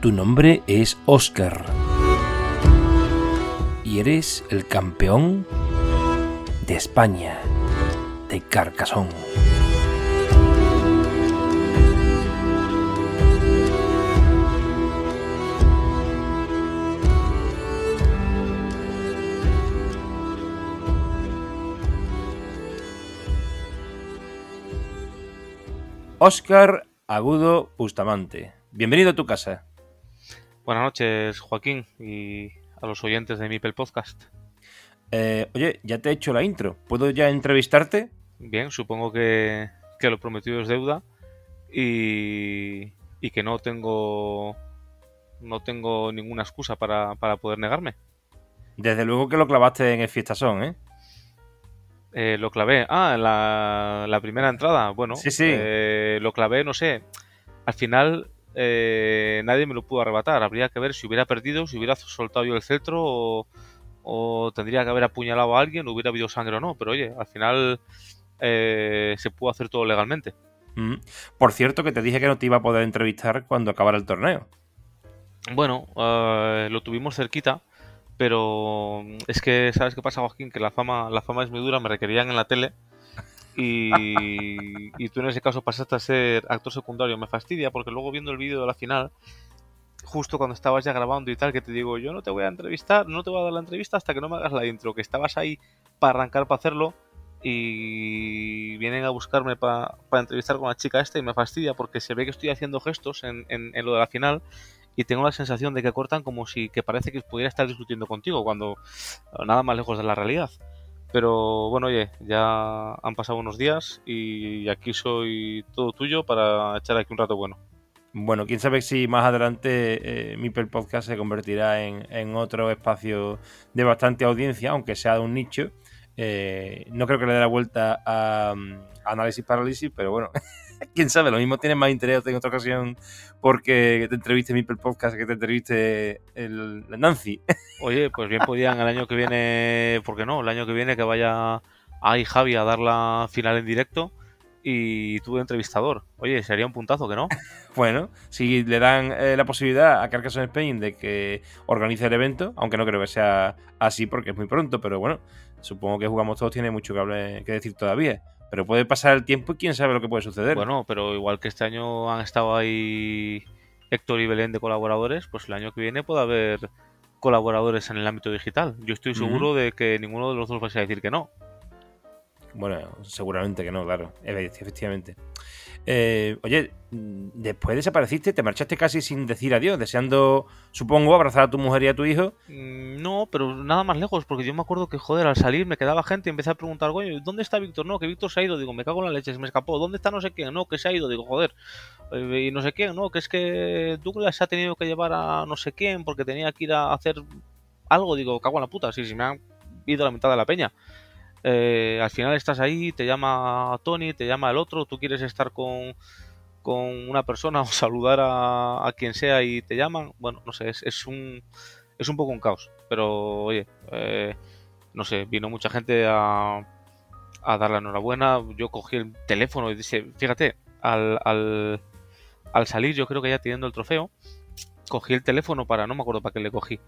Tu nombre es Oscar. Y eres el campeón de España, de Carcasón. Oscar Agudo Bustamante. Bienvenido a tu casa. Buenas noches, Joaquín, y a los oyentes de Mipel Podcast. Eh, oye, ya te he hecho la intro. ¿Puedo ya entrevistarte? Bien, supongo que, que lo prometido es deuda y, y, que no tengo no tengo ninguna excusa para, para, poder negarme. Desde luego que lo clavaste en el Fiestasón, ¿eh? Eh, lo clavé. Ah, la, la primera entrada. Bueno, sí, sí. Eh, lo clavé, no sé. Al final eh, nadie me lo pudo arrebatar. Habría que ver si hubiera perdido, si hubiera soltado yo el cetro o, o tendría que haber apuñalado a alguien, hubiera habido sangre o no. Pero oye, al final se pudo hacer todo legalmente. Mm. Por cierto, que te dije que no te iba a poder entrevistar cuando acabara el torneo. Bueno, lo tuvimos cerquita, pero es que, ¿sabes qué pasa, Joaquín? Que la fama, la fama es muy dura, me requerían en la tele. Y, y, tú en ese caso pasaste a ser actor secundario. Me fastidia porque luego viendo el vídeo de la final, justo cuando estabas ya grabando y tal, que te digo, yo no te voy a entrevistar, no te voy a dar la entrevista hasta que no me hagas la intro, que estabas ahí para arrancar para hacerlo y vienen a buscarme para pa entrevistar con la chica esta y me fastidia porque se ve que estoy haciendo gestos en, en, en lo de la final y tengo la sensación de que cortan como si que parece que pudiera estar discutiendo contigo cuando nada más lejos de la realidad. Pero bueno, oye, ya han pasado unos días y aquí soy todo tuyo para echar aquí un rato bueno. Bueno, quién sabe si más adelante eh, Mipel Podcast se convertirá en, en, otro espacio de bastante audiencia, aunque sea de un nicho. Eh, no creo que le dé la vuelta a, a análisis parálisis, pero bueno, quién sabe, lo mismo tiene más interés en otra ocasión porque te entreviste mi podcast que te entreviste el, el Nancy. Oye, pues bien podían el año que viene, ¿por qué no? El año que viene que vaya ahí Javi a dar la final en directo y tú de entrevistador. Oye, sería un puntazo, ¿que no? bueno, si le dan eh, la posibilidad a Carcassonne Spain de que organice el evento, aunque no creo que sea así porque es muy pronto, pero bueno, supongo que jugamos todos tiene mucho que, hable, que decir todavía. Pero puede pasar el tiempo y quién sabe lo que puede suceder. Bueno, pero igual que este año han estado ahí Héctor y Belén de colaboradores, pues el año que viene puede haber colaboradores en el ámbito digital. Yo estoy seguro uh -huh. de que ninguno de los dos va a decir que no. Bueno, seguramente que no, claro, efectivamente. Eh, oye, después desapareciste, te marchaste casi sin decir adiós, deseando, supongo, abrazar a tu mujer y a tu hijo. Mm, No, pero nada más lejos, porque yo me acuerdo que, joder, al salir me quedaba gente y empecé a preguntar, oye, ¿dónde está Víctor? No, que Víctor se ha ido. Digo, me cago en la leche, se me escapó. ¿Dónde está no sé quién? No, que se ha ido. Digo, joder. Eh, y no sé quién, no, que es que Douglas ha tenido que llevar a no sé quién porque tenía que ir a hacer algo. Digo, cago en la puta, sí, sí, me han ido la mitad de la peña. Eh, al final estás ahí, te llama Tony, te llama el otro, tú quieres estar con, con una persona o saludar a, a, quien sea y te llaman. Bueno, no sé, es, es, un, es un poco un caos. Pero oye, eh, no sé, vino mucha gente a, a dar la enhorabuena. Yo cogí el teléfono y dije, fíjate, al, al, al salir, yo creo que ya teniendo el trofeo, cogí el teléfono para, no me acuerdo para qué le cogí.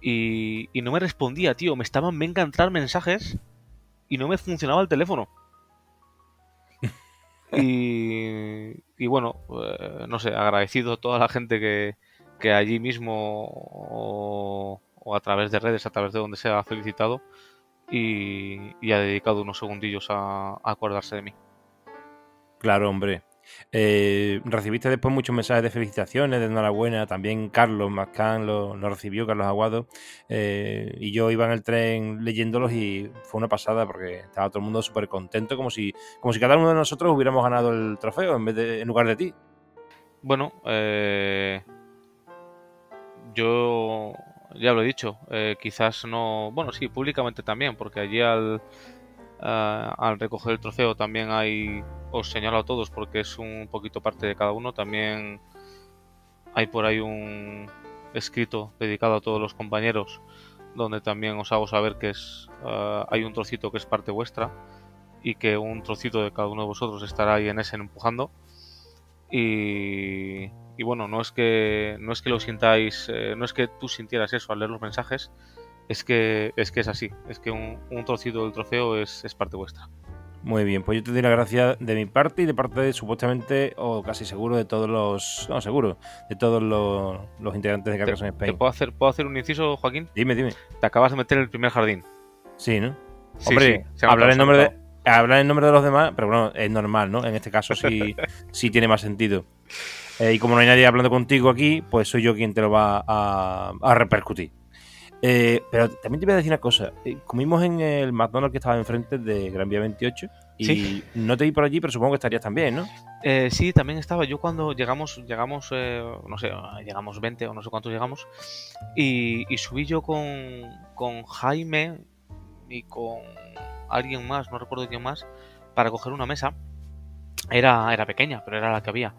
Y, y no me respondía, tío. Me estaban, venga a mensajes y no me funcionaba el teléfono. y, y, bueno, eh, no sé, agradecido a toda la gente que, que allí mismo o, o, a través de redes, a través de donde se ha felicitado y, y ha dedicado unos segundillos a, a, acordarse de mí. Claro, hombre. Eh, recibiste después muchos mensajes de felicitaciones, de enhorabuena. También Carlos Mascán lo, lo recibió, Carlos Aguado. Eh, y yo iba en el tren leyéndolos y fue una pasada porque estaba todo el mundo súper contento, como si, como si cada uno de nosotros hubiéramos ganado el trofeo en, de, en lugar de ti. Bueno, eh, yo ya lo he dicho, eh, quizás no. Bueno, sí, públicamente también, porque allí al. Uh, al recoger el trofeo también hay, os señalo a todos porque es un poquito parte de cada uno, también hay por ahí un escrito dedicado a todos los compañeros donde también os hago saber que es uh, hay un trocito que es parte vuestra y que un trocito de cada uno de vosotros estará ahí en ese empujando. Y, y bueno, no es que no es que lo sintáis, eh, no es que tú sintieras eso al leer los mensajes, es que es que es así, es que un, un trocito del trofeo es, es parte vuestra. Muy bien, pues yo te doy las gracias de mi parte y de parte de supuestamente, o casi seguro, de todos los. No, seguro, de todos los, los integrantes de Carcassonne ¿Te Spain. puedo hacer, puedo hacer un inciso, Joaquín? Dime, dime. Te acabas de meter en el primer jardín. Sí, ¿no? Sí, Hombre, sí, hablar, en nombre de, hablar en nombre de los demás, pero bueno, es normal, ¿no? En este caso sí, sí tiene más sentido. Eh, y como no hay nadie hablando contigo aquí, pues soy yo quien te lo va a, a repercutir. Eh, pero también te voy a decir una cosa. Eh, comimos en el McDonald's que estaba enfrente de Gran Vía 28 y Sí. no te vi por allí, pero supongo que estarías también, ¿no? Eh, sí, también estaba. Yo cuando llegamos, llegamos, eh, no sé, llegamos 20 o no sé cuántos llegamos. Y, y subí yo con, con Jaime y con alguien más, no recuerdo quién más, para coger una mesa. Era, era pequeña, pero era la que había.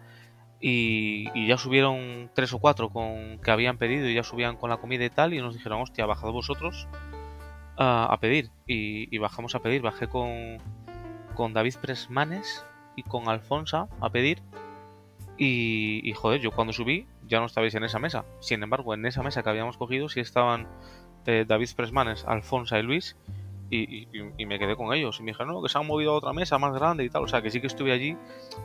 Y, y ya subieron tres o cuatro con que habían pedido y ya subían con la comida y tal. Y nos dijeron, hostia, bajad vosotros a, pedir. Y, bajamos a pedir. Bajé con, con David Presmanes y con Alfonsa a pedir. Y, y, joder, yo cuando subí ya no estabais en esa mesa. Sin embargo, en esa mesa que habíamos cogido sí estaban eh, David Presmanes, Alfonsa y Luis. Y, y- y me quedé con ellos. Y me dijeron, no, que se han movido a otra mesa más grande y tal. O sea, que sí que estuve allí,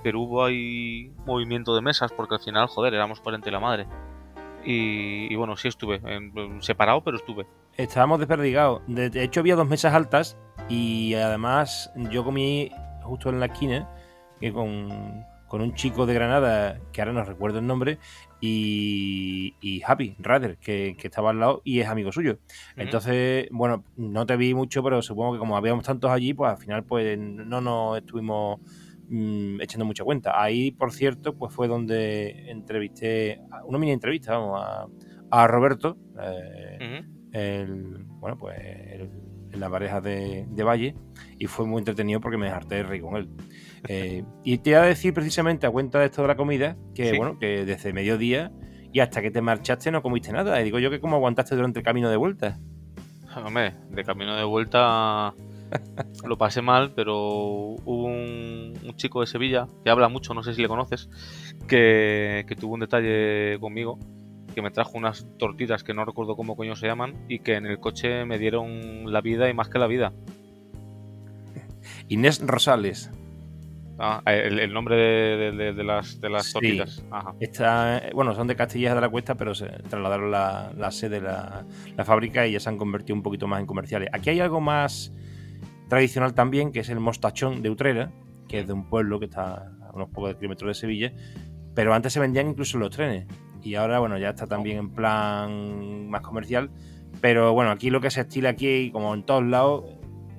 pero hubo ahí movimiento de mesas porque al final, joder, éramos 40 y la madre. Y, bueno, sí estuve, separado, pero estuve. Estábamos desperdigados. De, de hecho, había dos mesas altas y además yo comí justo en la esquina que con, con un chico de Granada, que ahora no recuerdo el nombre, y, y Happy Rader, que, que estaba al lado y es amigo suyo. Entonces, bueno, no te vi mucho, pero supongo que como habíamos tantos allí, pues al final pues no nos estuvimos mm, echando mucha cuenta. Ahí, por cierto, pues fue donde entrevisté, una mini entrevista, vamos, a, a Roberto, eh, el, bueno, pues el- en la pareja de, de Valle y fue muy entretenido porque me harté de reír con él. Eh, y te iba a decir precisamente a cuenta de esto de la comida que, Sí. bueno, que desde mediodía y hasta que te marchaste no comiste nada. Y digo yo que cómo aguantaste durante el camino de vuelta. Hombre, de camino de vuelta lo pasé mal, pero hubo un, un chico de Sevilla que habla mucho, no sé si le conoces, que, que tuvo un detalle conmigo, que me trajo unas tortitas que no recuerdo cómo coño se llaman y que en el coche me dieron la vida y más que la vida. Inés Rosales. Ah, el, el nombre de, de- de- de las, de las Sí. tortitas. Ajá. Está, bueno, son de Castilla de la Cuesta, pero se trasladaron la, la sede, la, la fábrica y ya se han convertido un poquito más en comerciales. Aquí hay algo más tradicional también, que es el mostachón de Utrera, que es de un pueblo que está a unos pocos kilómetros de Sevilla, pero antes se vendían incluso los trenes y ahora, bueno, ya está también en plan más comercial. Pero bueno, aquí lo que se estila aquí, como en todos lados,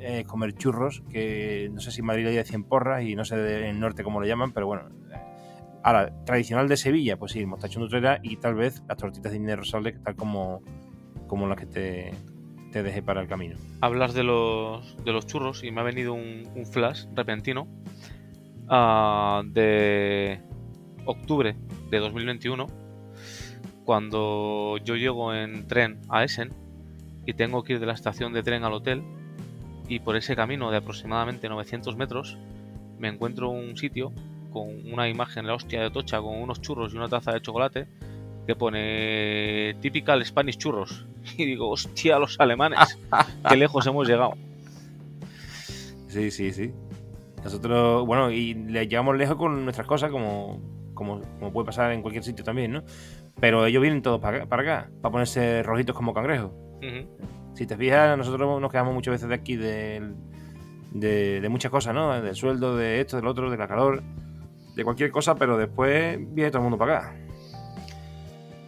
es comer churros, que no sé si en Madrid le decían porras y no sé en el norte cómo le llaman, pero bueno, Ahora, tradicional de Sevilla, pues sí, el mostachón de Utrera y tal vez las tortitas de Inés Rosales, tal como, como las que te, te dejé para el camino. hablas de los, de los churros y me ha venido un, un flash repentino ah, de octubre de 2021 cuando yo llego en tren a Essen y tengo que ir de la estación de tren al hotel y por ese camino de aproximadamente 900 metros me encuentro un sitio con una imagen la hostia de tocha con unos churros y una taza de chocolate que pone typical Spanish churros y digo hostia los alemanes qué lejos hemos llegado Sí, sí, sí. Nosotros, bueno, y le llevamos lejos con nuestras cosas, como, como, como puede pasar en cualquier sitio también, ¿no? Pero ellos vienen todos para acá, para acá, para ponerse rojitos como cangrejos. Ujú. Si te fijas, nosotros nos quedamos muchas veces de aquí del- de, de muchas cosas, ¿no? Del sueldo, de esto, del otro, de la calor, de cualquier cosa, pero después viene todo el mundo para acá.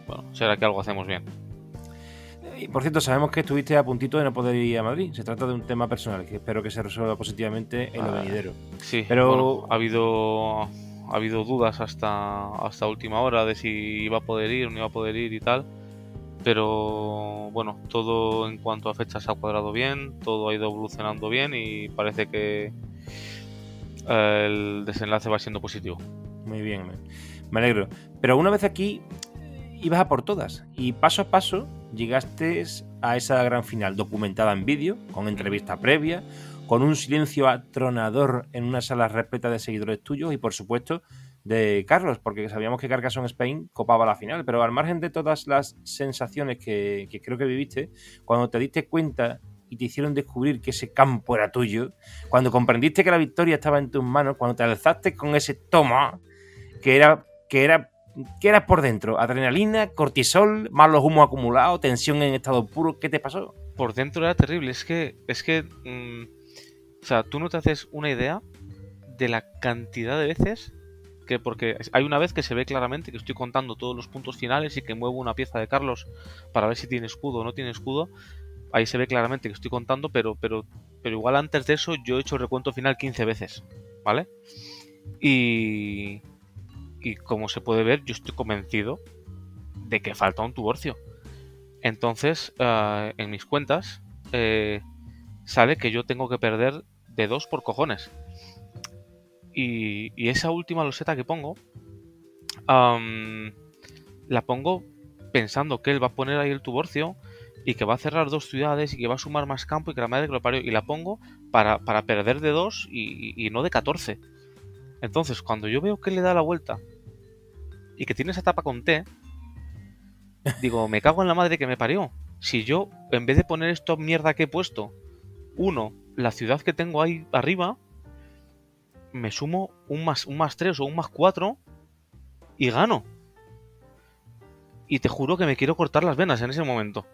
bueno será que algo hacemos bien Y por cierto, sabemos que estuviste a puntito de no poder ir a Madrid. Se trata de un tema personal que espero que se resuelva positivamente en lo Ah. venidero. Sí, Pero- bueno, ha habido ha habido dudas hasta hasta última hora de si iba a poder ir o no iba a poder ir y tal. Pero bueno, todo en cuanto a fechas ha cuadrado bien, todo ha ido evolucionando bien y parece que eh, el desenlace va siendo positivo. Muy bien, me, me alegro. Pero una vez aquí, ibas a por todas. Y paso a paso llegaste a esa gran final, documentada en vídeo, con entrevista previa, con un silencio atronador en una sala repleta de seguidores tuyos y, por supuesto, de Carlos, porque sabíamos que Carcassonne Spain copaba la final, pero al margen de todas las sensaciones que, creo que viviste, cuando te diste cuenta y te hicieron descubrir que ese campo era tuyo, cuando comprendiste que la victoria estaba en tus manos, cuando te alzaste con ese toma, que era, que era, que era por dentro, adrenalina, cortisol, malos humos acumulados, tensión en estado puro, ¿qué te pasó? Por dentro era terrible, es que, es que, mm, o sea, tú no te haces una idea de la cantidad de veces que porque hay una vez que se ve claramente que estoy contando todos los puntos finales y que muevo una pieza de Carlos para ver si tiene escudo o no tiene escudo. Ahí se ve claramente que estoy contando, pero, pero, pero igual antes de eso yo he hecho el recuento final 15 veces, ¿vale? Y, y como se puede ver, yo estoy convencido de que falta un tuborcio. Entonces, eh, en mis cuentas, eh, sale que yo tengo que perder de dos por cojones. Y, esa última loseta que pongo, la pongo pensando que él va a poner ahí el tuborcio y que va a cerrar dos ciudades y que va a sumar más campo y que la madre que lo parió. Y la pongo para, perder de dos y, no de 14. Entonces, cuando yo veo que le da la vuelta y que tiene esa tapa con T, digo, me cago en la madre que me parió. Si yo, en vez de poner esto mierda que he puesto, uno, la ciudad que tengo ahí arriba, me sumo un más, un más 3 o un más 4 y gano. Y te juro que me quiero cortar las venas en ese momento.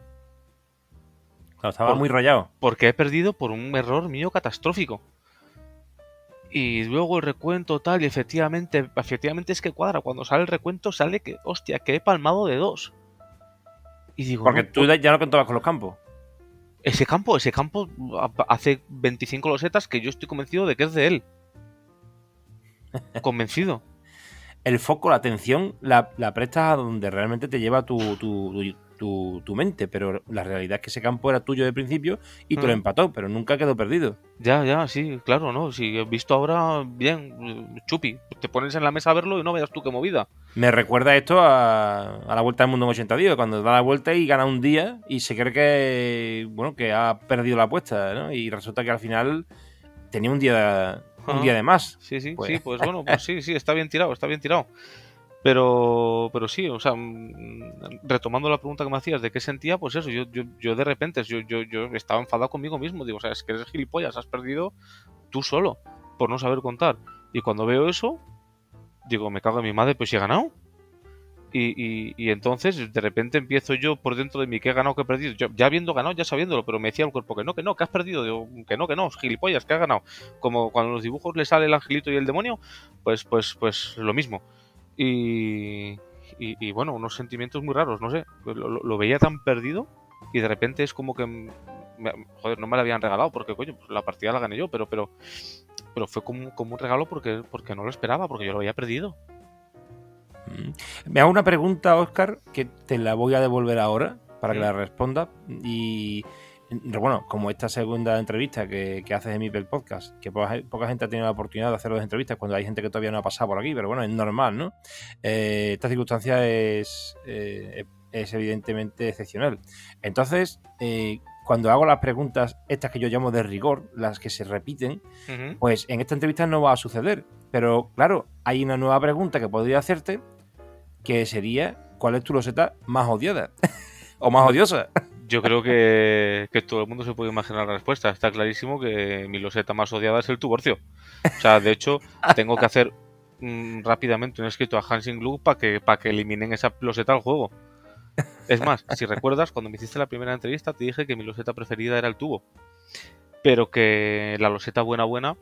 estaba muy rayado. Porque he perdido por un error mío catastrófico. Y luego el recuento tal, y efectivamente, efectivamente es que cuadra. Cuando sale el recuento sale que, hostia, que he palmado de dos. Y digo, Porque tú ya no contabas con los campos. Ese campo, ese campo hace 25 losetas que yo estoy convencido de que es de él. Convencido. El foco, la atención, la, prestas a donde realmente te lleva tu, tu, mente, pero la realidad es que ese campo era tuyo de principio y te lo mm. empató, pero nunca quedó perdido. Ya, ya, sí, claro, ¿no? Si he visto ahora, bien, chupi, te pones en la mesa a verlo y no veas tú qué movida. Me recuerda esto a, la vuelta del mundo en 80 días, cuando da la vuelta y gana un día y se cree que, bueno, que ha perdido la apuesta, ¿no? Y resulta que al final tenía un día un día de más. Sí, sí, pues. sí, pues bueno, pues sí, sí, está bien tirado, está bien tirado. Pero, pero sí, o sea, mm, retomando la pregunta que me hacías de qué sentía, pues eso, yo, yo, yo de repente, yo, yo, yo estaba enfadado conmigo mismo, digo, o sea, es que eres gilipollas, has perdido tú solo, por no saber contar. Y cuando veo eso, digo, me cago en mi madre, pues si he ganado. Y, entonces de repente empiezo yo por dentro de mí que he ganado, que he perdido. ya habiendo ganado, ya sabiéndolo, pero me decía el cuerpo que no, que no, que has perdido. Que no, que no, gilipollas, que has ganado. Como cuando en los dibujos le sale el angelito y el demonio, pues, pues, pues lo mismo. Y, y, bueno, unos sentimientos muy raros, no sé. Lo, veía tan perdido y de repente es como que. joder, no me la habían regalado porque, coño, pues la partida la gané yo, pero, pero, pero fue como, como un regalo porque, porque no lo esperaba, porque yo lo había perdido. Me hago una pregunta, Oscar, que te la voy a devolver ahora para que la responda. Y bueno, como esta segunda entrevista que, haces en mi podcast, que poca, gente ha tenido la oportunidad de hacer dos entrevistas cuando hay gente que todavía no ha pasado por aquí, pero bueno, es normal, ¿no? Eh, esta circunstancia es, eh, es evidentemente excepcional. Entonces, eh, cuando hago las preguntas, estas que yo llamo de rigor, las que se repiten, pues en esta entrevista no va a suceder. Pero claro, hay una nueva pregunta que podría hacerte que sería ¿cuál es tu loseta más odiada? o más odiosa. Yo creo que, todo el mundo se puede imaginar la respuesta. Está clarísimo que mi loseta más odiada es el tuborcio. O sea, de hecho, tengo que hacer mm, rápidamente un escrito a Hansing Glue para que, para que eliminen esa loseta al juego. Es más, si recuerdas, cuando me hiciste la primera entrevista te dije que mi loseta preferida era el tubo. Pero que la loseta buena buena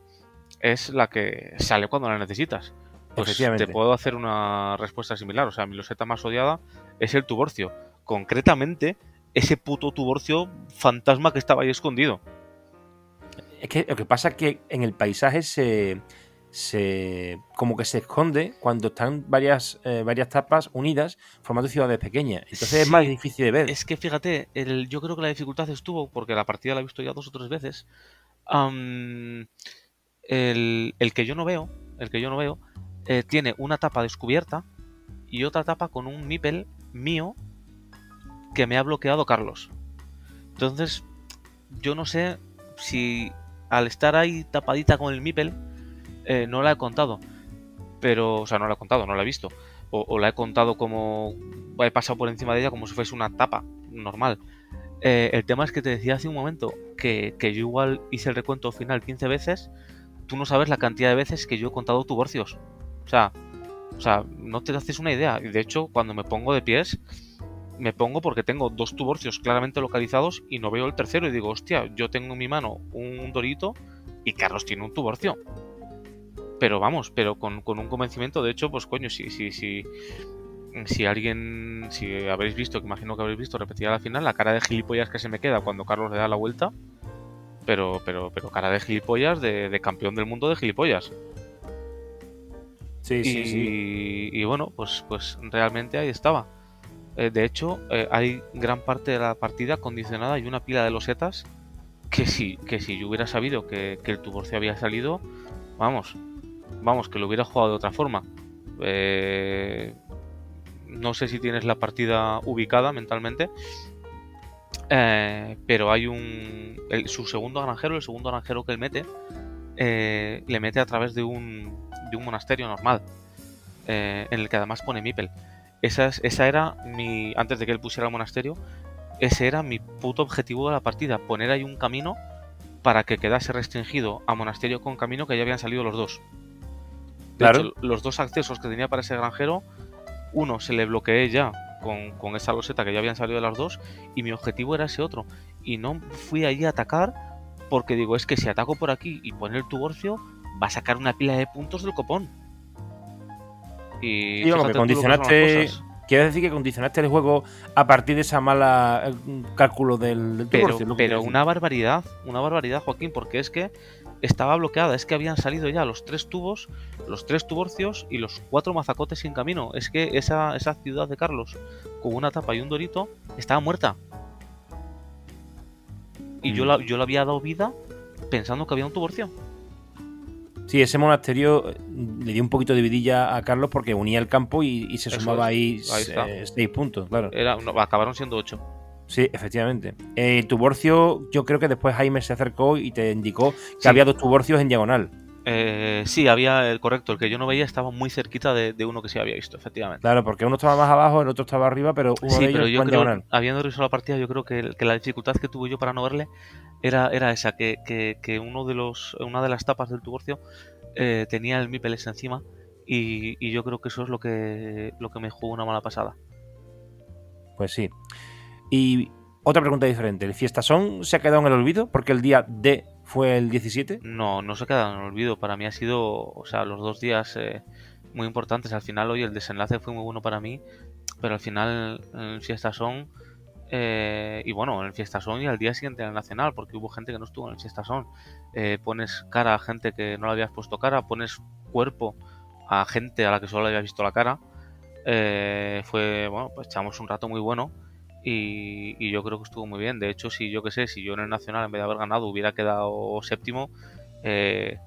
es la que sale cuando la necesitas. Pues te puedo hacer una respuesta similar. O sea, mi loseta más odiada es el tuborcio. Concretamente, ese puto tuborcio fantasma que estaba ahí escondido. Es que lo que pasa es que en el paisaje se, se como que se esconde cuando están varias, eh, varias tapas unidas formando ciudades pequeñas. Entonces es más difícil de ver. Es que fíjate, el, yo creo que la dificultad estuvo, porque la partida la he visto ya dos o tres veces. el, el, que yo no veo, el que yo no veo, eh, tiene una tapa descubierta y otra tapa con un Mipel mío que me ha bloqueado Carlos. Entonces, yo no sé si al estar ahí tapadita con el Mipel, eh, no la he contado. Pero, o sea, no la he contado, no la he visto. O, la he contado como. He pasado por encima de ella como si fuese una tapa normal. Eh, el tema es que te decía hace un momento que, yo igual hice el recuento final 15 veces. Tú no sabes la cantidad de veces que yo he contado tuborcios. O sea, o sea, no te haces una idea. Y de hecho, cuando me pongo de pies, me pongo porque tengo dos tuborcios claramente localizados y no veo el tercero. Y digo, hostia, yo tengo en mi mano un dorito y Carlos tiene un tuborcio pero vamos, pero con, un convencimiento, de hecho, pues coño, si, si, si, si alguien, si habréis visto, que imagino que habréis visto repetida la final, la cara de gilipollas que se me queda cuando Carlos le da la vuelta, pero, pero, pero cara de gilipollas de, campeón del mundo de gilipollas. Y bueno, pues, pues realmente ahí estaba. Eh, de hecho, eh, hay gran parte de la partida condicionada y una pila de losetas que si, que si yo hubiera sabido que, que el tuborcio había salido, vamos, vamos, que lo hubiera jugado de otra forma. Eh, no sé si tienes la partida ubicada mentalmente. Eh, pero hay un. su segundo granjero, el segundo granjero que él mete, eh, le mete a través de un, de un monasterio normal. en el que además pone Mipel. Esa, esa era mi. Antes de que él pusiera el monasterio, ese era mi puto objetivo de la partida. Poner ahí un camino para que quedase restringido a monasterio con camino que ya habían salido los dos los dos accesos que tenía para ese granjero, uno se le bloqueé ya con, esa loseta que ya habían salido de las dos, y mi objetivo era ese otro. Y no fui allí a atacar porque digo, es que si ataco por aquí y pone el tuborcio, va a sacar una pila de puntos del copón. Y, y que condicionaste. Quiero decir que condicionaste el juego a partir de esa mala eh, cálculo del, tuborcio. pero una barbaridad, una barbaridad, Joaquín, porque es que estaba bloqueada, es que habían salido ya los tres tubos, los tres tuborcios y los cuatro mazacotes sin camino. Es que esa, esa ciudad de Carlos, con una tapa y un dorito, estaba muerta. Y yo, la, mm. yo le había dado vida pensando que había un tuborcio. Sí, ese monasterio eh, le dio un poquito de vidilla a Carlos porque unía el campo y, se sumaba ahí, eh, seis puntos, claro. Era, acabaron siendo ocho. Sí, efectivamente. Eh, tuborcio, yo creo que después Jaime se acercó y te indicó que había dos tuborcios en diagonal. Eh, sí, había el correcto. El que yo no veía estaba muy cerquita de, uno que sí había visto, efectivamente. Claro, porque uno estaba más abajo, el otro estaba arriba, pero uno de ellos pero yo creo, habiendo revisado la partida, yo creo que, la dificultad que tuve yo para no verle era, era esa, que, que, uno de los, una de las tapas del tuborcio eh, tenía el Mipeles encima y, y, yo creo que eso es lo que, lo que me jugó una mala pasada. Pues sí. Y otra pregunta diferente. ¿El Fiestasón se ha quedado en el olvido porque el día D fue el 17? No, no se ha en olvido. Para mí ha sido, o sea, los dos días eh, muy importantes. Al final hoy el desenlace fue muy bueno para mí, pero al final el Fiestasón... Eh, y bueno, en el Fiestasón y al día siguiente en el Nacional, porque hubo gente que no estuvo en el Fiestasón. Eh, pones cara a gente que no le habías puesto cara, pones cuerpo a gente a la que solo le habías visto la cara. Eh, fue, bueno, pues echamos un rato muy bueno y, yo creo que estuvo muy bien. De hecho, si yo que sé, si yo en el Nacional en vez de haber ganado hubiera quedado séptimo, eh,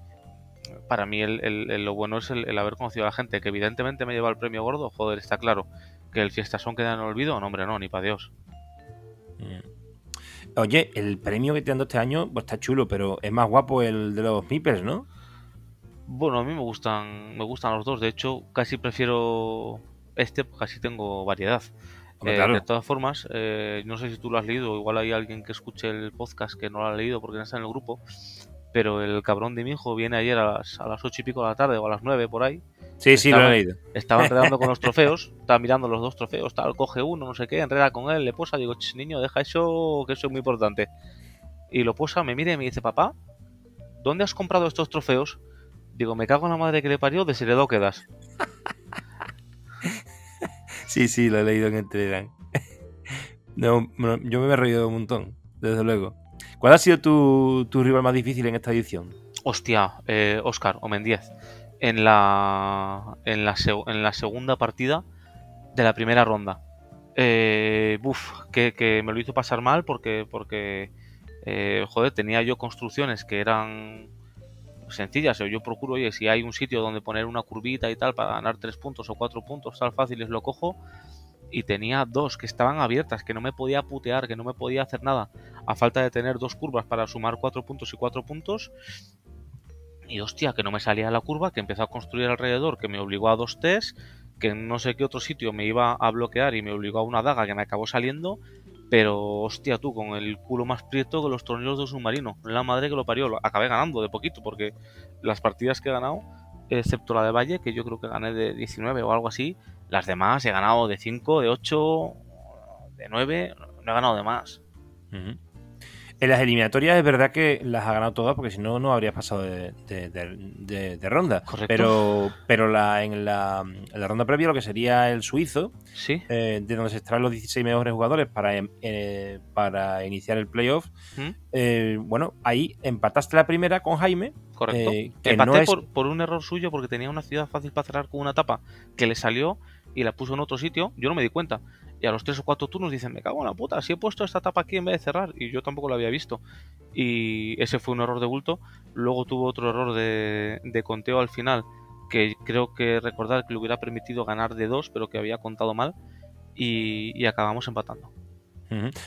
para mí el, lo bueno es el, haber conocido a la gente, que evidentemente me lleva el premio gordo, joder, está claro. Que el Fiestasón queda en el olvido, no, hombre, no, ni para Dios. Mm. Oye, el premio que te dando este año pues está chulo, pero es más guapo el de los Mipers, ¿no? Bueno, a mí me gustan, me gustan los dos. De hecho, casi prefiero este, porque así tengo variedad. Eh, de todas formas, eh, no sé si tú lo has leído, igual hay alguien que escuche el podcast que no lo ha leído porque no está en el grupo, pero el cabrón de mi hijo viene ayer a las, a las 8 y pico de la tarde o a las 9 por ahí. Sí, sí, lo he leído. Estaba enredando con los trofeos, estaba mirando los dos trofeos, tal, coge uno, no sé qué, enreda con él, le posa, digo, niño, deja eso, que eso es muy importante. Y lo posa, me mira y me dice, papá, ¿dónde has comprado estos trofeos? Digo, me cago en la madre que le parió, de Seredo quedas. Sí, sí, lo he leído en Telegram. no, yo me he reído un montón, desde luego. ¿Cuál ha sido tu, rival más difícil en esta edición? Hostia, eh, Oscar o Mendiez. En la, en, la en la segunda partida de la primera ronda. Eh, buf, que, me lo hizo pasar mal porque, porque eh, joder, tenía yo construcciones que eran sencillas. Yo procuro, oye, si hay un sitio donde poner una curvita y tal para ganar tres puntos o cuatro puntos, tal fáciles lo cojo. y tenía dos que estaban abiertas, que no me podía putear, que no me podía hacer nada, a falta de tener dos curvas para sumar cuatro puntos y cuatro puntos. Y hostia, que no me salía la curva, que empezó a construir alrededor, que me obligó a dos test, que en no sé qué otro sitio me iba a bloquear y me obligó a una daga que me acabó saliendo. Pero hostia, tú, con el culo más prieto que los torneos de submarino. La madre que lo parió. Acabé ganando de poquito, porque las partidas que he ganado, excepto la de Valle, que yo creo que gané de 19 o algo así, las demás he ganado de 5, de 8, de 9, no he ganado de más. En las eliminatorias es verdad que las ha ganado todas porque si no, no habrías pasado de, ronda. Correcto. Pero, pero la, en, la, ronda previa, lo que sería el suizo, ¿Sí? Eh, de donde se extraen los 16 mejores jugadores para, em, eh, para iniciar el playoff, ¿Mm? eh, bueno, ahí empataste la primera con Jaime. Correcto. que Empaté no es- por, por un error suyo porque tenía una ciudad fácil para cerrar con una tapa que le salió y la puso en otro sitio. Yo no me di cuenta. Y a los tres o cuatro turnos dicen, me cago en la puta, si he puesto esta tapa aquí en vez de cerrar. Y yo tampoco lo había visto. Y ese fue un error de bulto. Luego tuvo otro error de, conteo al final, que creo que recordar que le hubiera permitido ganar de dos, pero que había contado mal. Y, acabamos empatando.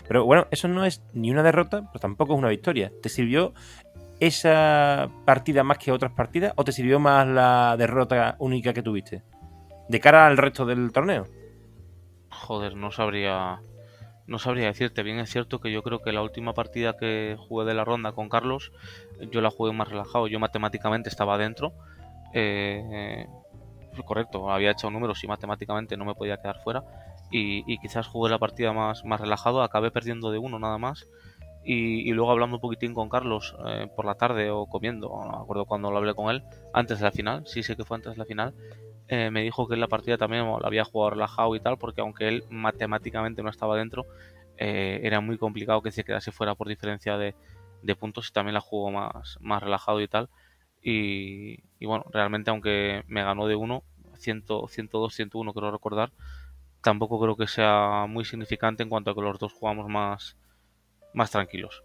Pero bueno, eso no es ni una derrota, pero tampoco es una victoria. ¿Te sirvió esa partida más que otras partidas o te sirvió más la derrota única que tuviste? De cara al resto del torneo. Joder, no sabría. No sabría decirte. Bien es cierto que yo creo que la última partida que jugué de la ronda con Carlos, yo la jugué más relajado. Yo matemáticamente estaba adentro. Eh, correcto, había hecho números y matemáticamente no me podía quedar fuera. Y, quizás jugué la partida más, más relajado. Acabé perdiendo de uno nada más. Y, y luego hablando un poquitín con Carlos eh, por la tarde o comiendo, no me acuerdo cuando lo hablé con él, antes de la final, sí sé que fue antes de la final, eh, me dijo que en la partida también la había jugado relajado y tal, porque aunque él matemáticamente no estaba dentro, eh, era muy complicado que se quedase fuera por diferencia de, puntos y también la jugó más, más relajado y tal. Y, y bueno, realmente aunque me ganó de uno, 100, 102, 101 creo recordar, tampoco creo que sea muy significante en cuanto a que los dos jugamos más, más tranquilos.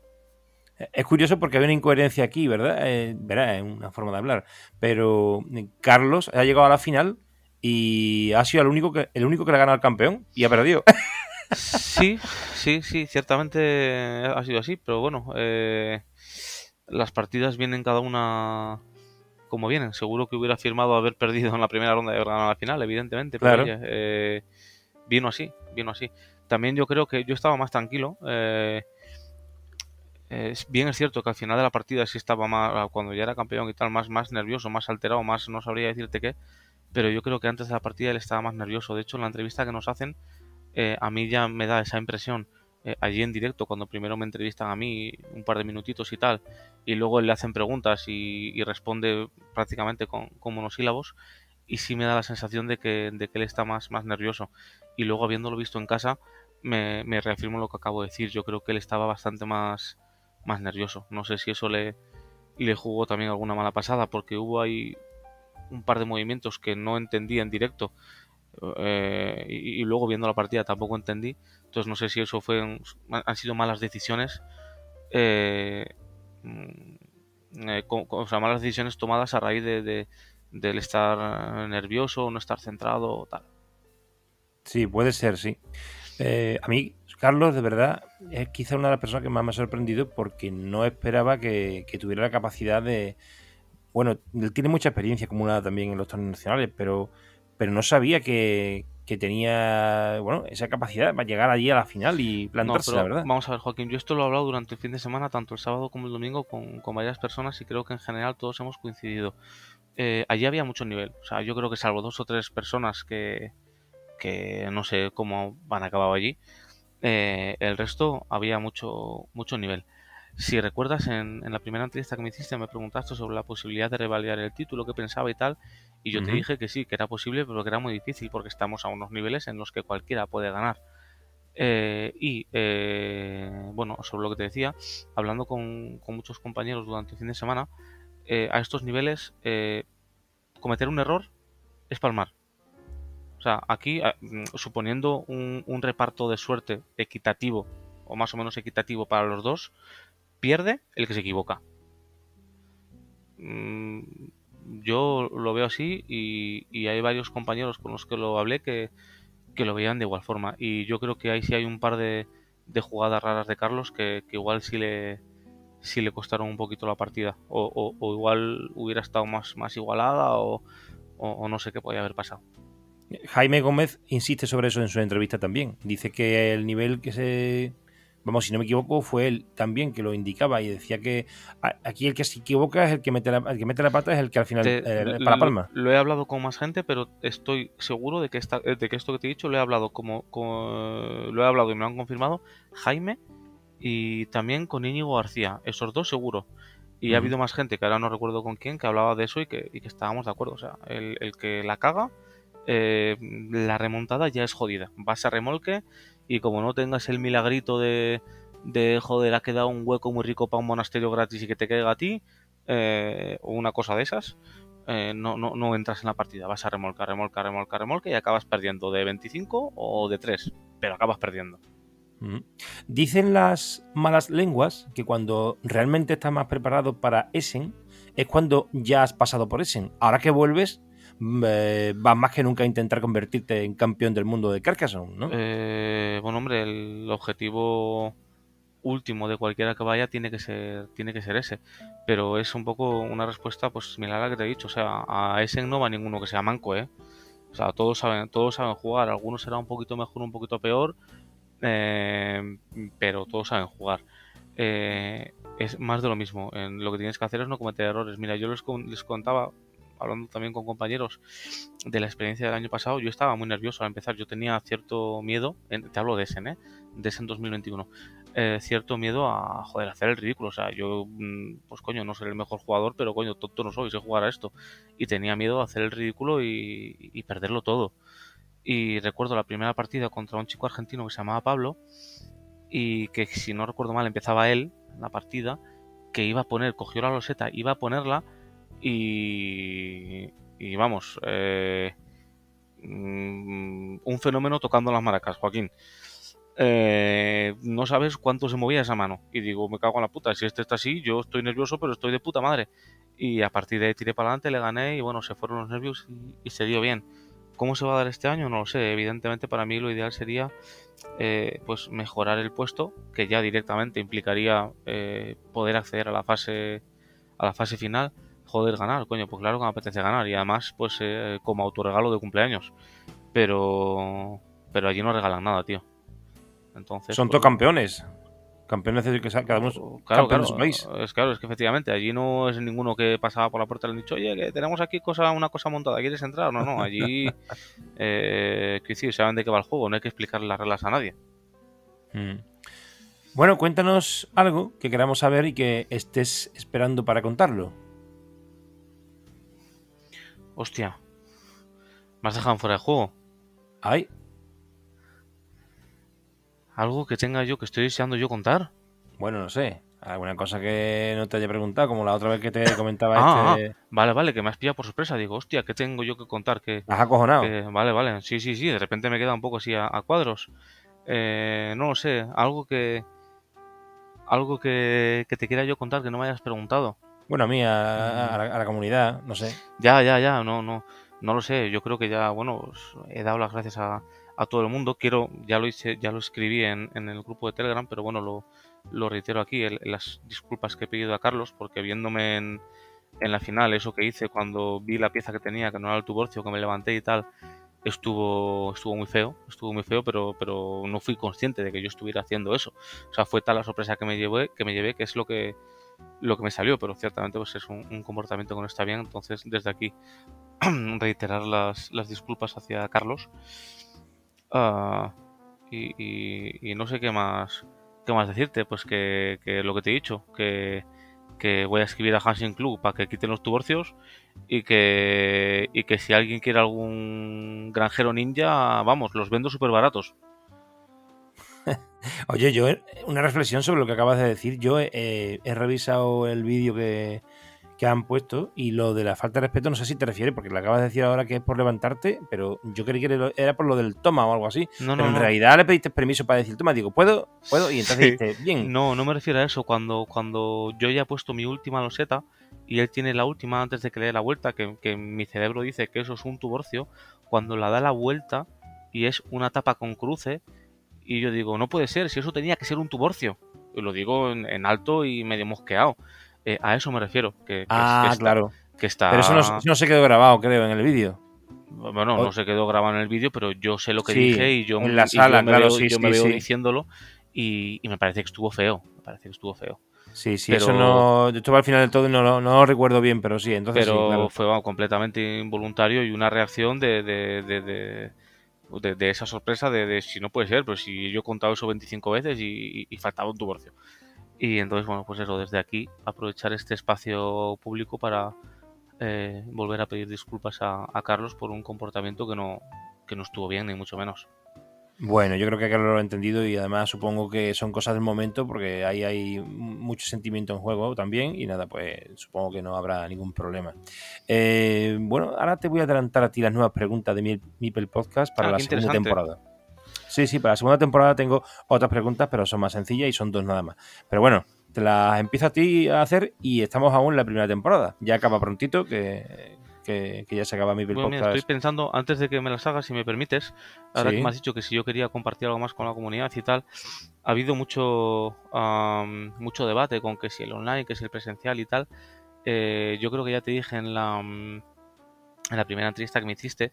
Es curioso porque hay una incoherencia aquí, ¿verdad? Eh, verá, es una forma de hablar. Pero eh, Carlos ha llegado a la final y ha sido el único que, el único que le ha ganado al campeón y ha perdido. Sí, sí, sí, ciertamente ha sido así, pero bueno, eh, las partidas vienen cada una como vienen. Seguro que hubiera firmado haber perdido en la primera ronda y haber ganado la final, evidentemente, pero Claro. oye, eh, vino así, vino así. También yo creo que yo estaba más tranquilo. eh, es bien es cierto que al final de la partida sí estaba más, cuando ya era campeón y tal, más, más nervioso, más alterado, más no sabría decirte qué, pero yo creo que antes de la partida él estaba más nervioso. De hecho, en la entrevista que nos hacen, eh, a mí ya me da esa impresión eh, allí en directo, cuando primero me entrevistan a mí un par de minutitos y tal, y luego le hacen preguntas y, responde prácticamente con, con monosílabos, y sí me da la sensación de que, de que él está más, más nervioso. Y luego habiéndolo visto en casa, me, me reafirmo lo que acabo de decir. Yo creo que él estaba bastante más, más nervioso. No sé si eso le, le jugó también alguna mala pasada, porque hubo ahí un par de movimientos que no entendí en directo. eh, y, luego viendo la partida tampoco entendí. Entonces no sé si eso fue han sido malas decisiones. eh, mm, eh, co- co- o sea, malas decisiones tomadas a raíz de, de- del estar nervioso, no estar centrado o tal. Sí, puede ser, sí. Eh, a mí, Carlos, de verdad, es quizá una de las personas que más me ha sorprendido porque no esperaba que, que tuviera la capacidad de. Bueno, él tiene mucha experiencia acumulada también en los torneos nacionales, pero, pero no sabía que, que tenía bueno esa capacidad para llegar allí a la final y No, plantarse, pero la verdad. vamos a ver, Joaquín, yo esto lo he hablado durante el fin de semana, tanto el sábado como el domingo, con, con varias personas y creo que en general todos hemos coincidido. Eh, allí había mucho nivel, o sea, yo creo que salvo dos o tres personas que, que no sé cómo van a acabar allí, eh, el resto había mucho, mucho nivel. Si recuerdas, en, en la primera entrevista que me hiciste me preguntaste sobre la posibilidad de revalidar el título, qué pensaba y tal, y yo te dije que sí, que era posible, pero que era muy difícil porque estamos a unos niveles en los que cualquiera puede ganar. Eh, y eh, bueno, sobre lo que te decía, hablando con, con muchos compañeros durante el fin de semana, eh, a estos niveles eh, cometer un error es palmar. O sea, aquí, ah, mm, suponiendo un, reparto de suerte equitativo, o más o menos equitativo para los dos, pierde el que se equivoca. Mm, Yo lo veo así y, hay varios compañeros con los que lo hablé que, lo veían de igual forma. Y yo creo que ahí sí hay un par de, jugadas raras de Carlos que, igual sí le, costaron un poquito la partida. O, igual hubiera estado más, igualada o- o no sé qué podía haber pasado. Jaime Gómez insiste sobre eso en su entrevista también. Dice que el nivel que se. Vamos, si no me equivoco, fue él también que lo indicaba y decía que aquí el que se equivoca es el que mete la, el que mete la pata, es el que al final Te- eh, para palma. Lo, he hablado con más gente, pero estoy seguro de que, esta, de que esto que te he dicho lo he hablado como, como- lo he hablado y me lo han confirmado Jaime y también con Íñigo García. Esos dos seguro. Y ha habido más gente que ahora no recuerdo con quién que hablaba de eso y que, y que estábamos de acuerdo. O sea, el, el que la caga, eh, la remontada ya es jodida. Vas a remolque y como no tengas el milagrito de, de joder, ha quedado un hueco muy rico para un monasterio gratis y que te caiga a ti, eh, o una cosa de esas, eh, no, no, no entras en la partida. Vas a remolcar, remolcar, remolcar, remolque y acabas perdiendo de 25 o de 3, pero acabas perdiendo. Ujú. Dicen las malas lenguas que cuando realmente estás más preparado para Essen es cuando ya has pasado por Essen. Ahora que vuelves, mm, eh, vas más que nunca a intentar convertirte en campeón del mundo de Carcassonne, ¿no? Eh, bueno, hombre, el objetivo último de cualquiera que vaya tiene que ser tiene que ser ese. Pero es un poco una respuesta pues similar a la que te he dicho. O sea a Essen no va ninguno que sea manco eh o sea todos saben todos saben jugar. Algunos será un poquito mejor un poquito peor eh, pero todos saben jugar. Eh, es más de lo mismo. Lo que tienes que hacer es no cometer errores. Mira yo les, les contaba hablando también con compañeros de la experiencia del año pasado yo estaba muy nervioso al empezar yo tenía cierto miedo en- te hablo de Essen eh de Essen 2021 eh, cierto miedo a joder, hacer el ridículo. O sea, yo, mm, pues coño, no soy el mejor jugador, pero coño, tonto no soy, sé jugar a esto. Y tenía miedo a hacer el ridículo y, y perderlo todo. Y recuerdo la primera partida contra un chico argentino que se llamaba Pablo y que si no recuerdo mal empezaba él la partida, que iba a poner, cogió la loseta, iba a ponerla y, y vamos, eh, mm, un fenómeno tocando las maracas, Joaquín eh, no sabes cuánto se movía esa mano. Y digo, me cago en la puta, si este está así, yo estoy nervioso, pero estoy de puta madre. Y a partir de ahí tiré para adelante, le gané y bueno, se fueron los nervios y, se dio bien. ¿Cómo se va a dar este año? No lo sé. Evidentemente para mí lo ideal sería eh, pues mejorar el puesto, que ya directamente implicaría eh, poder acceder a la fase a la fase final. Joder, ganar, coño, pues claro que me apetece ganar. Y además, pues eh, como autorregalo de cumpleaños. Pero pero allí no regalan nada, tío. Entonces, Son pues, todos campeones. Campeones de que cada uno Claro, claro, su país. es claro, es que efectivamente allí no es ninguno que pasaba por la puerta y le han dicho, oye, que tenemos aquí cosa, una cosa montada, ¿quieres entrar? No, no, allí, eh, quiero decir, saben de qué va el juego, no hay que explicarle las reglas a nadie. Mm. Bueno, cuéntanos algo que queramos saber y que estés esperando para contarlo. Hostia, me has dejado fuera de juego. Ay, Algo que tenga yo, que estoy deseando yo contar. bueno, no sé. Alguna cosa que no te haya preguntado, como la otra vez que te comentaba Ah, este. Vale, vale, que me has pillado por sorpresa. Digo, hostia, ¿qué tengo yo que contar? Que, Has acojonado. que- vale, vale, sí, sí, sí, de repente me queda un poco así a, a cuadros. Eh, no lo sé, algo que... Algo que, que te quiera yo contar que no me hayas preguntado. Bueno, a mí, a, a la, a la comunidad, no sé. Ya, ya, ya, no, no, no lo sé. Yo creo que ya, bueno, he dado las gracias a, a todo el mundo. Quiero, ya lo hice, ya lo escribí en, en el grupo de Telegram, pero bueno, lo, lo reitero aquí, el- las disculpas que he pedido a Carlos, porque viéndome en, en la final, eso que hice cuando vi la pieza que tenía, que no era el tuborcio, que me levanté y tal, estuvo, estuvo muy feo, estuvo muy feo, pero, pero no fui consciente de que yo estuviera haciendo eso. O sea, fue tal la sorpresa que me llevé, que me llevé, que es lo que lo que me salió, pero ciertamente pues es un, comportamiento que no está bien, entonces desde aquí reiterar las, las disculpas hacia Carlos. Ah, y, y- no sé qué más qué más decirte, pues que, que lo que te he dicho, que, que voy a escribir a Hansing Club para que quiten los divorcios y que, y que si alguien quiere algún granjero ninja, vamos, los vendo súper baratos. Oye, yo, eh, una reflexión sobre lo que acabas de decir. Yo eh, he revisado el vídeo que, que han puesto y lo de la falta de respeto, no sé si te refieres, porque le acabas de decir ahora que es por levantarte, pero yo creí que era lo- por lo del toma o algo así. No, pero no, en no. realidad le pediste permiso para decir toma, digo, ¿puedo? ¿Puedo? Y entonces Sí. dijiste, bien. No, no me refiero a eso. Cuando, cuando yo ya he puesto mi última loseta y él tiene la última antes de que le dé la vuelta, que, que mi cerebro dice que eso es un divorcio, cuando la da la vuelta, y es una tapa con cruce. Y yo digo, no puede ser, si eso tenía que ser un tuborcio. Y lo digo en, alto y medio mosqueado. Eh, a eso me refiero. Que, ah, claro. Que está... Pero eso no, se quedó grabado, creo, en el vídeo. Bueno, no se quedó grabado en el vídeo, pero yo sé lo que dije y yo, en la sala, me, veo, yo me veo diciéndolo y, y, me parece que estuvo feo. Me parece que estuvo feo. Sí, sí, eso no. Yo estuve al final del todo y no, lo recuerdo bien, pero sí, entonces. Pero fue completamente involuntario y una reacción de, de, de, esa sorpresa de, si no puede ser, pero si yo he contado eso 25 veces y, faltaba un divorcio. Y entonces, bueno, pues eso, desde aquí, aprovechar este espacio público para eh, volver a pedir disculpas a, a Carlos por un comportamiento que no, que no estuvo bien, ni mucho menos. Bueno, yo creo que Carlos lo ha entendido y además supongo que son cosas del momento porque ahí hay mucho sentimiento en juego también y nada, pues supongo que no habrá ningún problema. Eh, bueno, ahora te voy a adelantar a ti las nuevas preguntas de mi Mipel Podcast para ah, la segunda temporada. Sí, sí, para la segunda temporada tengo otras preguntas, pero son más sencillas y son dos nada más. Pero bueno, te las empiezo a ti a hacer y estamos aún en la primera temporada. Ya acaba prontito, que, que, ya se acaba mi bueno, estoy pensando, antes de que me las hagas, si me permites, ahora que me has dicho que si yo quería compartir algo más con la comunidad y tal, ha habido mucho, mucho debate con que si el online, que si el presencial y tal. Eh, yo creo que ya te dije en la, en la primera entrevista que me hiciste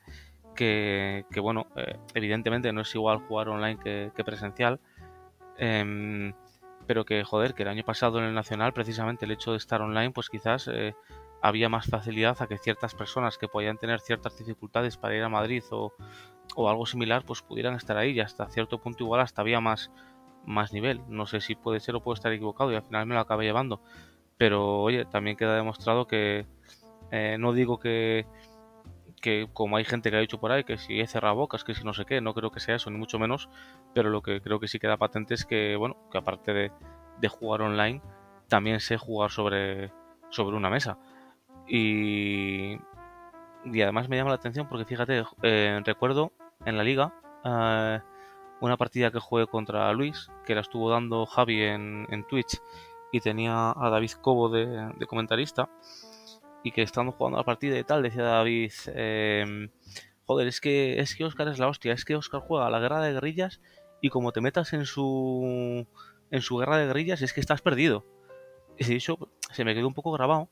que, bueno, eh, evidentemente no es igual jugar online que, presencial. Em, pero que joder, que el año pasado en el Nacional, precisamente el hecho de estar online, pues quizás eh, había más facilidad a que ciertas personas que podían tener ciertas dificultades para ir a Madrid o, algo similar, pues pudieran estar ahí y hasta cierto punto igual hasta había más, más nivel. No sé si puede ser o puede estar equivocado y al final me lo acabé llevando. Pero oye, también queda demostrado que eh, no digo que, que como hay gente que ha dicho por ahí que si he cerrado bocas, que si no sé qué, no creo que sea eso, ni mucho menos, pero lo que creo que sí queda patente es que, bueno, que aparte de, de jugar online, también sé jugar sobre, sobre una mesa. Y, y además me llama la atención porque fíjate, eh, recuerdo en la liga eh, una partida que jugué contra Luis, que la estuvo dando Javi en, en Twitch y tenía a David Cobo de, comentarista y que estando jugando la partida y tal decía David em, joder es que es que Oscar es la hostia es que Oscar juega la guerra de guerrillas y como te metas en su en su guerra de guerrillas es que estás perdido y eso se me quedó un poco grabado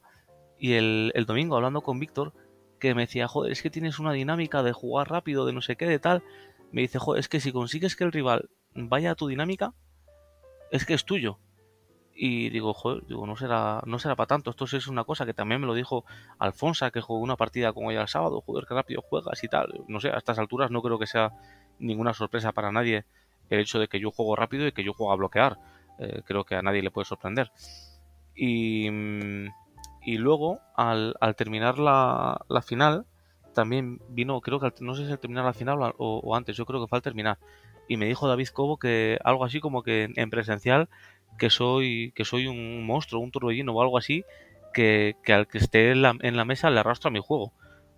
y el, domingo hablando con Víctor, que me decía, joder, es que tienes una dinámica de jugar rápido, de no sé qué, de tal. Me dice, joder, es que si consigues que el rival vaya a tu dinámica, es que es tuyo. Y digo, joder, digo, no será, no será para tanto. Esto es una cosa que también me lo dijo Alfonso, que jugó una partida con ella el sábado, joder, qué rápido juegas y tal. No sé, a estas alturas no creo que sea ninguna sorpresa para nadie el hecho de que yo juego rápido y que yo juego a bloquear. Eh, creo que a nadie le puede sorprender. Y, mm, y luego, al, terminar la, final, también vino, creo que no sé si al terminar la final o, antes, yo creo que fue al terminar. Y me dijo David Cobo que algo así como que en presencial que soy que soy un monstruo, un torbellino o algo así, que, al que esté en la, mesa le arrastra mi juego.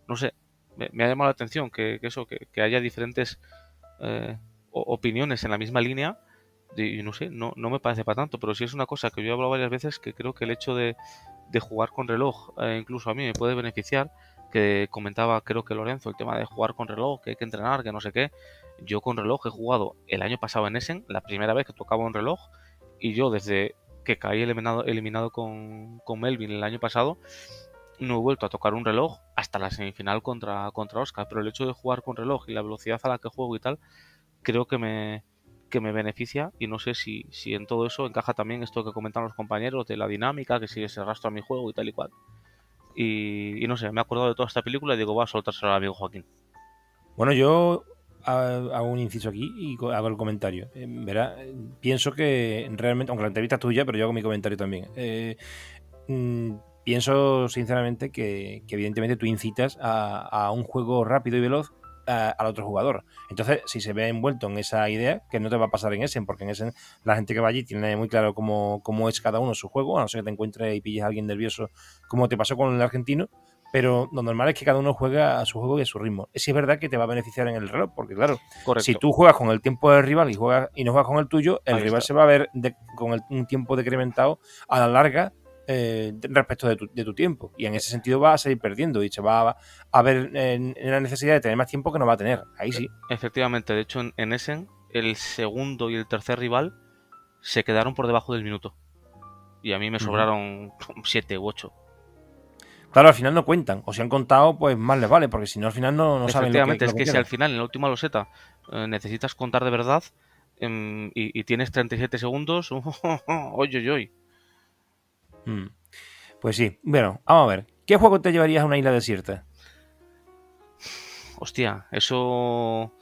No sé, me, ha llamado la atención que, eso, que, haya diferentes eh, opiniones en la misma línea. Y no sé, no, no me parece para tanto, pero sí es una cosa que yo he hablado varias veces que creo que el hecho de, de jugar con reloj, eh, incluso a mí me puede beneficiar, que comentaba creo que Lorenzo el tema de jugar con reloj, que hay que entrenar, que no sé qué. Yo con reloj he jugado el año pasado en Essen, la primera vez que tocaba un reloj, y yo desde que caí eliminado, eliminado con, con Melvin el año pasado, no he vuelto a tocar un reloj hasta la semifinal contra, contra Oscar, pero el hecho de jugar con reloj y la velocidad a la que juego y tal, creo que me, que me beneficia y no sé si, si en todo eso encaja también esto que comentan los compañeros de la dinámica, que sigue se rastro a mi juego y tal y cual. Y, no sé, me he acordado de toda esta película y digo, va a soltárselo al amigo Joaquín. Bueno, yo hago un inciso aquí y hago el comentario. Eh, verá, pienso que realmente, aunque la entrevista es tuya, pero yo hago mi comentario también. Eh, mm, pienso sinceramente que, evidentemente tú incitas a, un juego rápido y veloz al otro jugador. Entonces, si se ve envuelto en esa idea, que no te va a pasar en Essen, porque en Essen la gente que va allí tiene muy claro cómo, cómo es cada uno su juego, a no ser que te encuentres y pilles a alguien nervioso, como te pasó con el argentino, pero lo normal es que cada uno juega a su juego y a su ritmo. Sí es verdad que te va a beneficiar en el reloj, porque claro, si tú juegas con el tiempo del rival y, juegas, y no juegas con el tuyo, el rival se va a ver con un tiempo decrementado a la larga eh, respecto de tu, de tu, tiempo. Y en ese sentido va a seguir perdiendo y se va a, ver en, la necesidad de tener más tiempo que no va a tener. Ahí sí. Efectivamente, de hecho en, Essen el segundo y el tercer rival se quedaron por debajo del minuto. Y a mí me sobraron siete u ocho. Claro, al final no cuentan. O si han contado, pues más les vale, porque si no, al final no, no saben lo que, es que, si al final, en la última loseta, eh, necesitas contar de verdad em, y, tienes 37 segundos, oye, oye, oye. Pues sí. Bueno, vamos a ver. ¿Qué juego te llevarías a una isla desierta? Hostia, eso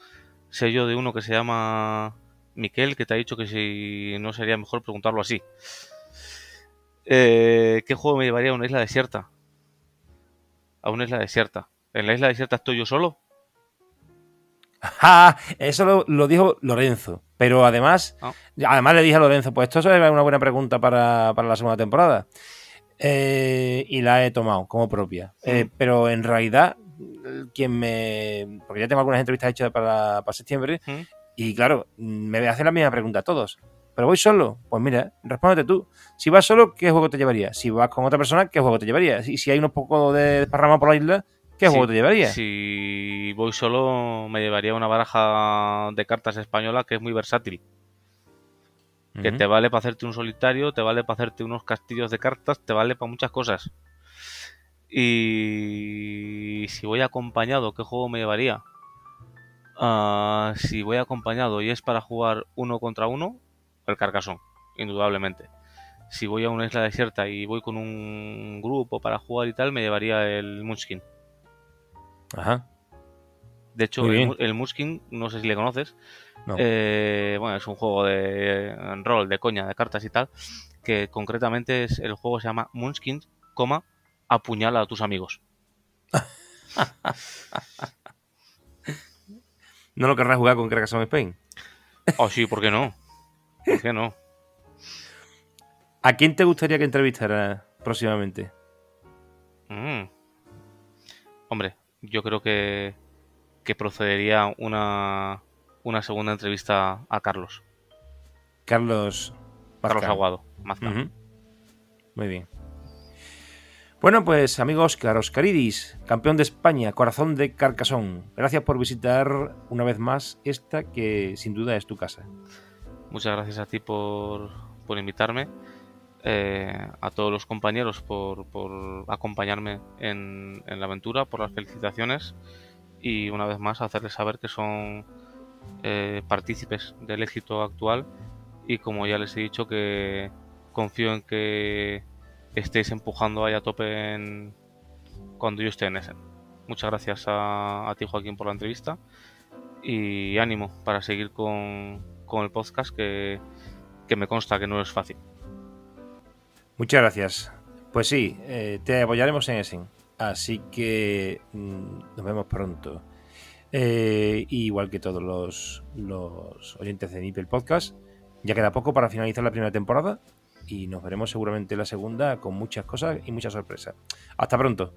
sé yo de uno que se llama Miquel, que te ha dicho que si no sería mejor preguntarlo así. Eh, ¿Qué juego me llevaría a una isla desierta? A una isla desierta. ¿En la isla desierta estoy yo solo? eso lo, dijo Lorenzo. Pero además, ah. además le dije a Lorenzo, pues esto es una buena pregunta para, para la segunda temporada. Eh, y la he tomado como propia. Eh, pero en realidad, quien me. Porque ya tengo algunas entrevistas hechas para, para septiembre. Y claro, me voy a hacer la misma pregunta a todos. ¿Pero voy solo? Pues mira, respóndete tú. Si vas solo, ¿qué juego te llevaría? Si vas con otra persona, ¿qué juego te llevaría? Y si hay unos pocos de desparrama por la isla, ¿qué juego te llevaría? Si voy solo, me llevaría una baraja de cartas española que es muy versátil que te vale para hacerte un solitario, te vale para hacerte unos castillos de cartas, te vale para muchas cosas. Y si voy acompañado, ¿qué juego me llevaría? Ah, si voy acompañado y es para jugar uno contra uno, el Carcassonne, indudablemente. Si voy a una isla desierta y voy con un grupo para jugar y tal, me llevaría el Munchkin. Ajá. De hecho, el, el, Muskin, no sé si le conoces, eh, bueno, es un juego de rol, de coña, de cartas y tal, que concretamente es, el juego se llama Munchkin, coma, apuñala a tus amigos. ¿No lo querrás jugar con Carcassonne Spain? Oh, sí, ¿por qué no? ¿Por qué no? ¿A quién te gustaría que entrevistara próximamente? Mm. Hombre, yo creo que que procedería una, una segunda entrevista a Carlos. Carlos. Carlos Aguado. Muy bien. Bueno, pues amigos, Carlos Caridis, campeón de España, corazón de Carcasón. Gracias por visitar una vez más esta que sin duda es tu casa. Muchas gracias a ti por, por invitarme, eh, a todos los compañeros por, acompañarme en, la aventura, por las felicitaciones y una vez más hacerles saber que son eh, partícipes del éxito actual y como ya les he dicho que confío en que estéis empujando ahí a tope en, cuando yo esté en ese. Muchas gracias a, ti Joaquín por la entrevista y ánimo para seguir con, el podcast que, me consta que no es fácil. Muchas gracias. Pues sí, eh, te apoyaremos en ese. Así que mm, nos vemos pronto. Eh, igual que todos los, los oyentes de Nipple Podcast, ya queda poco para finalizar la primera temporada y nos veremos seguramente la segunda con muchas cosas y muchas sorpresas. Hasta pronto.